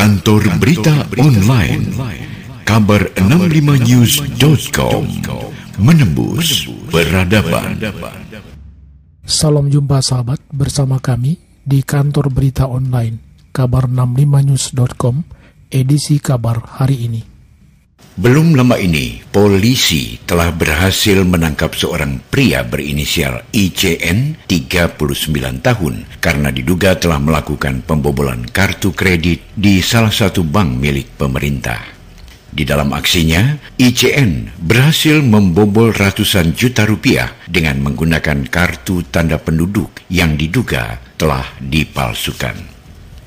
Kantor Berita Online. Kabar 65news.com Menembus Peradaban. Salam jumpa sahabat bersama kami di kantor berita online. Kabar65news.com edisi kabar hari ini. Belum lama ini, polisi telah berhasil menangkap seorang pria berinisial ICN 39 tahun karena diduga telah melakukan pembobolan kartu kredit di salah satu bank milik pemerintah. Di dalam aksinya, ICN berhasil membobol ratusan juta rupiah dengan menggunakan kartu tanda penduduk yang diduga telah dipalsukan.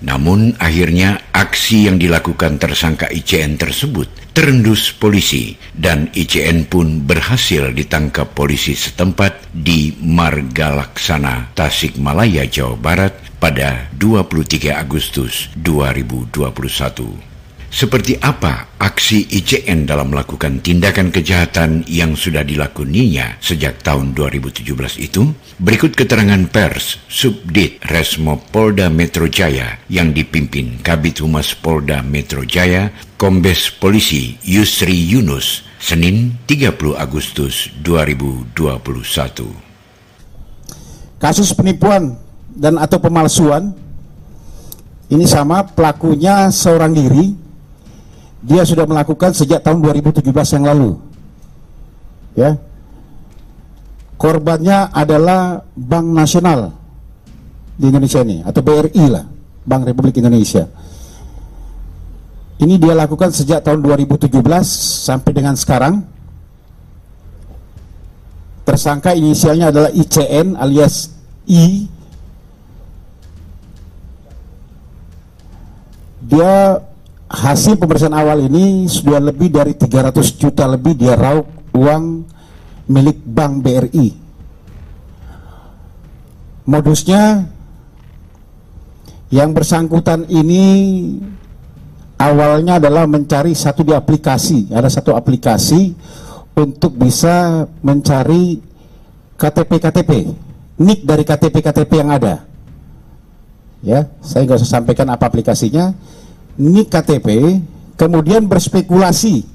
Namun akhirnya aksi yang dilakukan tersangka ICN tersebut terendus polisi dan ICN pun berhasil ditangkap polisi setempat di Marga Laksana, Tasikmalaya, Jawa Barat pada 23 Agustus 2021. Seperti apa aksi ICN dalam melakukan tindakan kejahatan yang sudah dilakoninya sejak tahun 2017 itu? Berikut keterangan pers Subdit Resmo Polda Metro Jaya yang dipimpin Kabit Humas Polda Metro Jaya, Kombes Polisi Yusri Yunus, Senin 30 Agustus 2021. Kasus penipuan dan atau pemalsuan ini sama pelakunya seorang diri dia sudah melakukan sejak tahun 2017 yang lalu. Ya. Korbannya adalah Bank Nasional di Indonesia ini atau BRI lah, Bank Republik Indonesia. Ini dia lakukan sejak tahun 2017 sampai dengan sekarang. Tersangka inisialnya adalah ICN alias I. Dia hasil pemeriksaan awal ini sudah lebih dari 300 juta lebih dia raup uang milik Bank BRI. Modusnya yang bersangkutan ini awalnya adalah mencari satu di aplikasi, ada satu aplikasi untuk bisa mencari KTP-KTP, nik dari KTP-KTP yang ada. Ya, saya nggak usah sampaikan apa aplikasinya nik KTP kemudian berspekulasi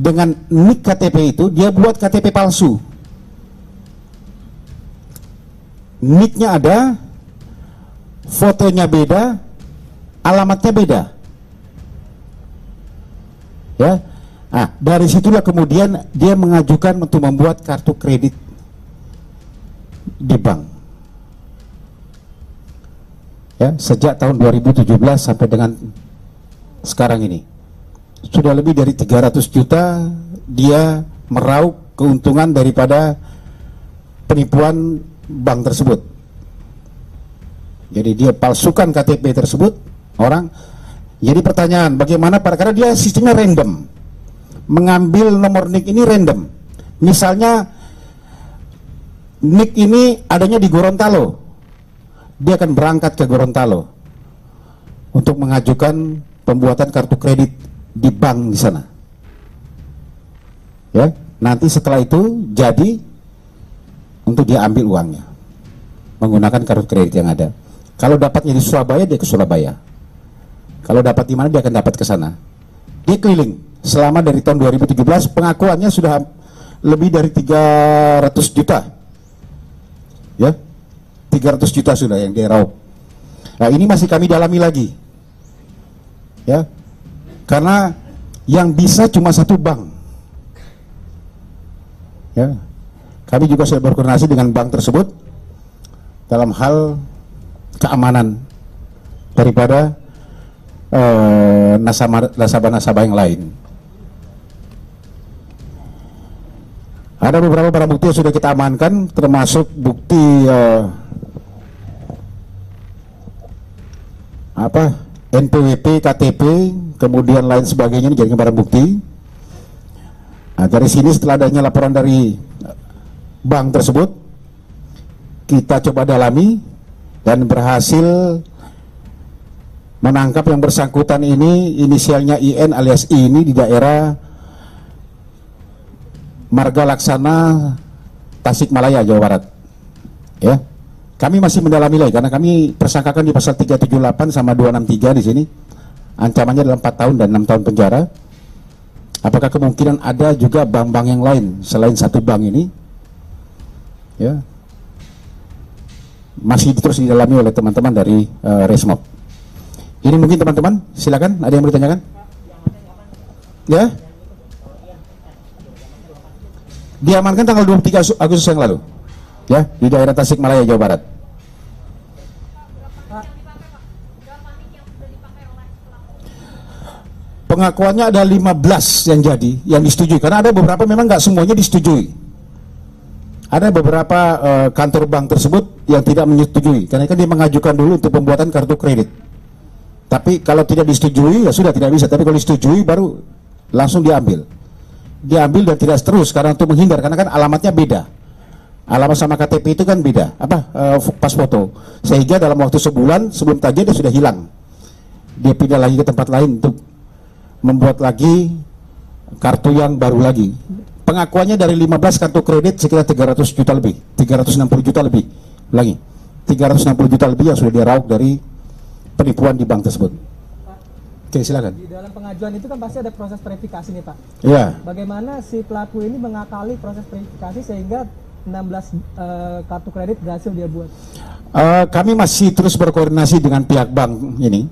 dengan nik KTP itu dia buat KTP palsu. Niknya ada fotonya beda alamatnya beda. Ya. Nah dari situlah kemudian dia mengajukan untuk membuat kartu kredit di bank ya sejak tahun 2017 sampai dengan sekarang ini. Sudah lebih dari 300 juta dia meraup keuntungan daripada penipuan bank tersebut. Jadi dia palsukan KTP tersebut orang. Jadi pertanyaan bagaimana pada karena dia sistemnya random. Mengambil nomor NIK ini random. Misalnya NIK ini adanya di Gorontalo dia akan berangkat ke Gorontalo untuk mengajukan pembuatan kartu kredit di bank di sana. Ya, nanti setelah itu jadi untuk dia ambil uangnya menggunakan kartu kredit yang ada. Kalau dapatnya di Surabaya dia ke Surabaya. Kalau dapat di mana dia akan dapat ke sana. Dia keliling selama dari tahun 2017 pengakuannya sudah lebih dari 300 juta. Ya, 300 juta sudah yang diraup. Nah ini masih kami dalami lagi. Ya, karena yang bisa cuma satu bank. Ya, kami juga sudah berkoordinasi dengan bank tersebut dalam hal keamanan daripada eh, nasabah-nasabah yang lain. Ada beberapa barang bukti yang sudah kita amankan, termasuk bukti uh, apa? NPWP, KTP, kemudian lain sebagainya ini jadi barang bukti. Nah, dari sini setelah adanya laporan dari bank tersebut, kita coba dalami dan berhasil menangkap yang bersangkutan ini inisialnya IN alias I ini di daerah Marga Laksana Tasikmalaya Jawa Barat. Ya kami masih mendalami lagi karena kami persangkakan di pasal 378 sama 263 di sini ancamannya adalah 4 tahun dan 6 tahun penjara. Apakah kemungkinan ada juga bank-bank yang lain selain satu bank ini? Ya. Masih terus didalami oleh teman-teman dari uh, Resmob. Ini mungkin teman-teman, silakan ada yang mau ditanyakan? Ya? Diamankan tanggal 23 Agustus yang lalu. Ya, di daerah Tasikmalaya, Jawa Barat. pengakuannya ada 15 yang jadi yang disetujui. Karena ada beberapa memang nggak semuanya disetujui. Ada beberapa uh, kantor bank tersebut yang tidak menyetujui. Karena kan dia mengajukan dulu untuk pembuatan kartu kredit. Tapi kalau tidak disetujui ya sudah tidak bisa. Tapi kalau disetujui baru langsung diambil. Diambil dan tidak terus karena untuk menghindar. Karena kan alamatnya beda alamat sama KTP itu kan beda apa uh, pas foto sehingga dalam waktu sebulan sebelum tadi dia sudah hilang dia pindah lagi ke tempat lain untuk membuat lagi kartu yang baru lagi. Pengakuannya dari 15 kartu kredit sekitar 300 juta lebih, 360 juta lebih. Lagi, 360 juta lebih yang sudah diraup dari penipuan di bank tersebut. Oke, silakan. Di dalam pengajuan itu kan pasti ada proses verifikasi nih, Pak. Iya. Bagaimana si pelaku ini mengakali proses verifikasi sehingga 16 uh, eh, kartu kredit berhasil dia buat? Uh, kami masih terus berkoordinasi dengan pihak bank ini,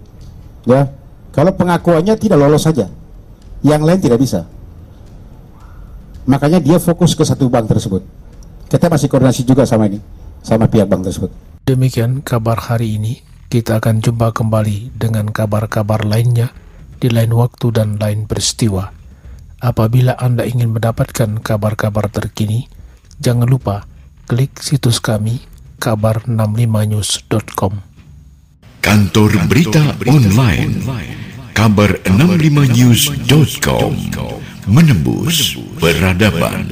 ya kalau pengakuannya tidak lolos saja, yang lain tidak bisa. Makanya dia fokus ke satu bank tersebut. Kita masih koordinasi juga sama ini, sama pihak bank tersebut. Demikian kabar hari ini. Kita akan jumpa kembali dengan kabar-kabar lainnya di lain waktu dan lain peristiwa. Apabila Anda ingin mendapatkan kabar-kabar terkini, jangan lupa klik situs kami kabar65news.com. Kantor Berita Online kabar65news.com menembus peradaban.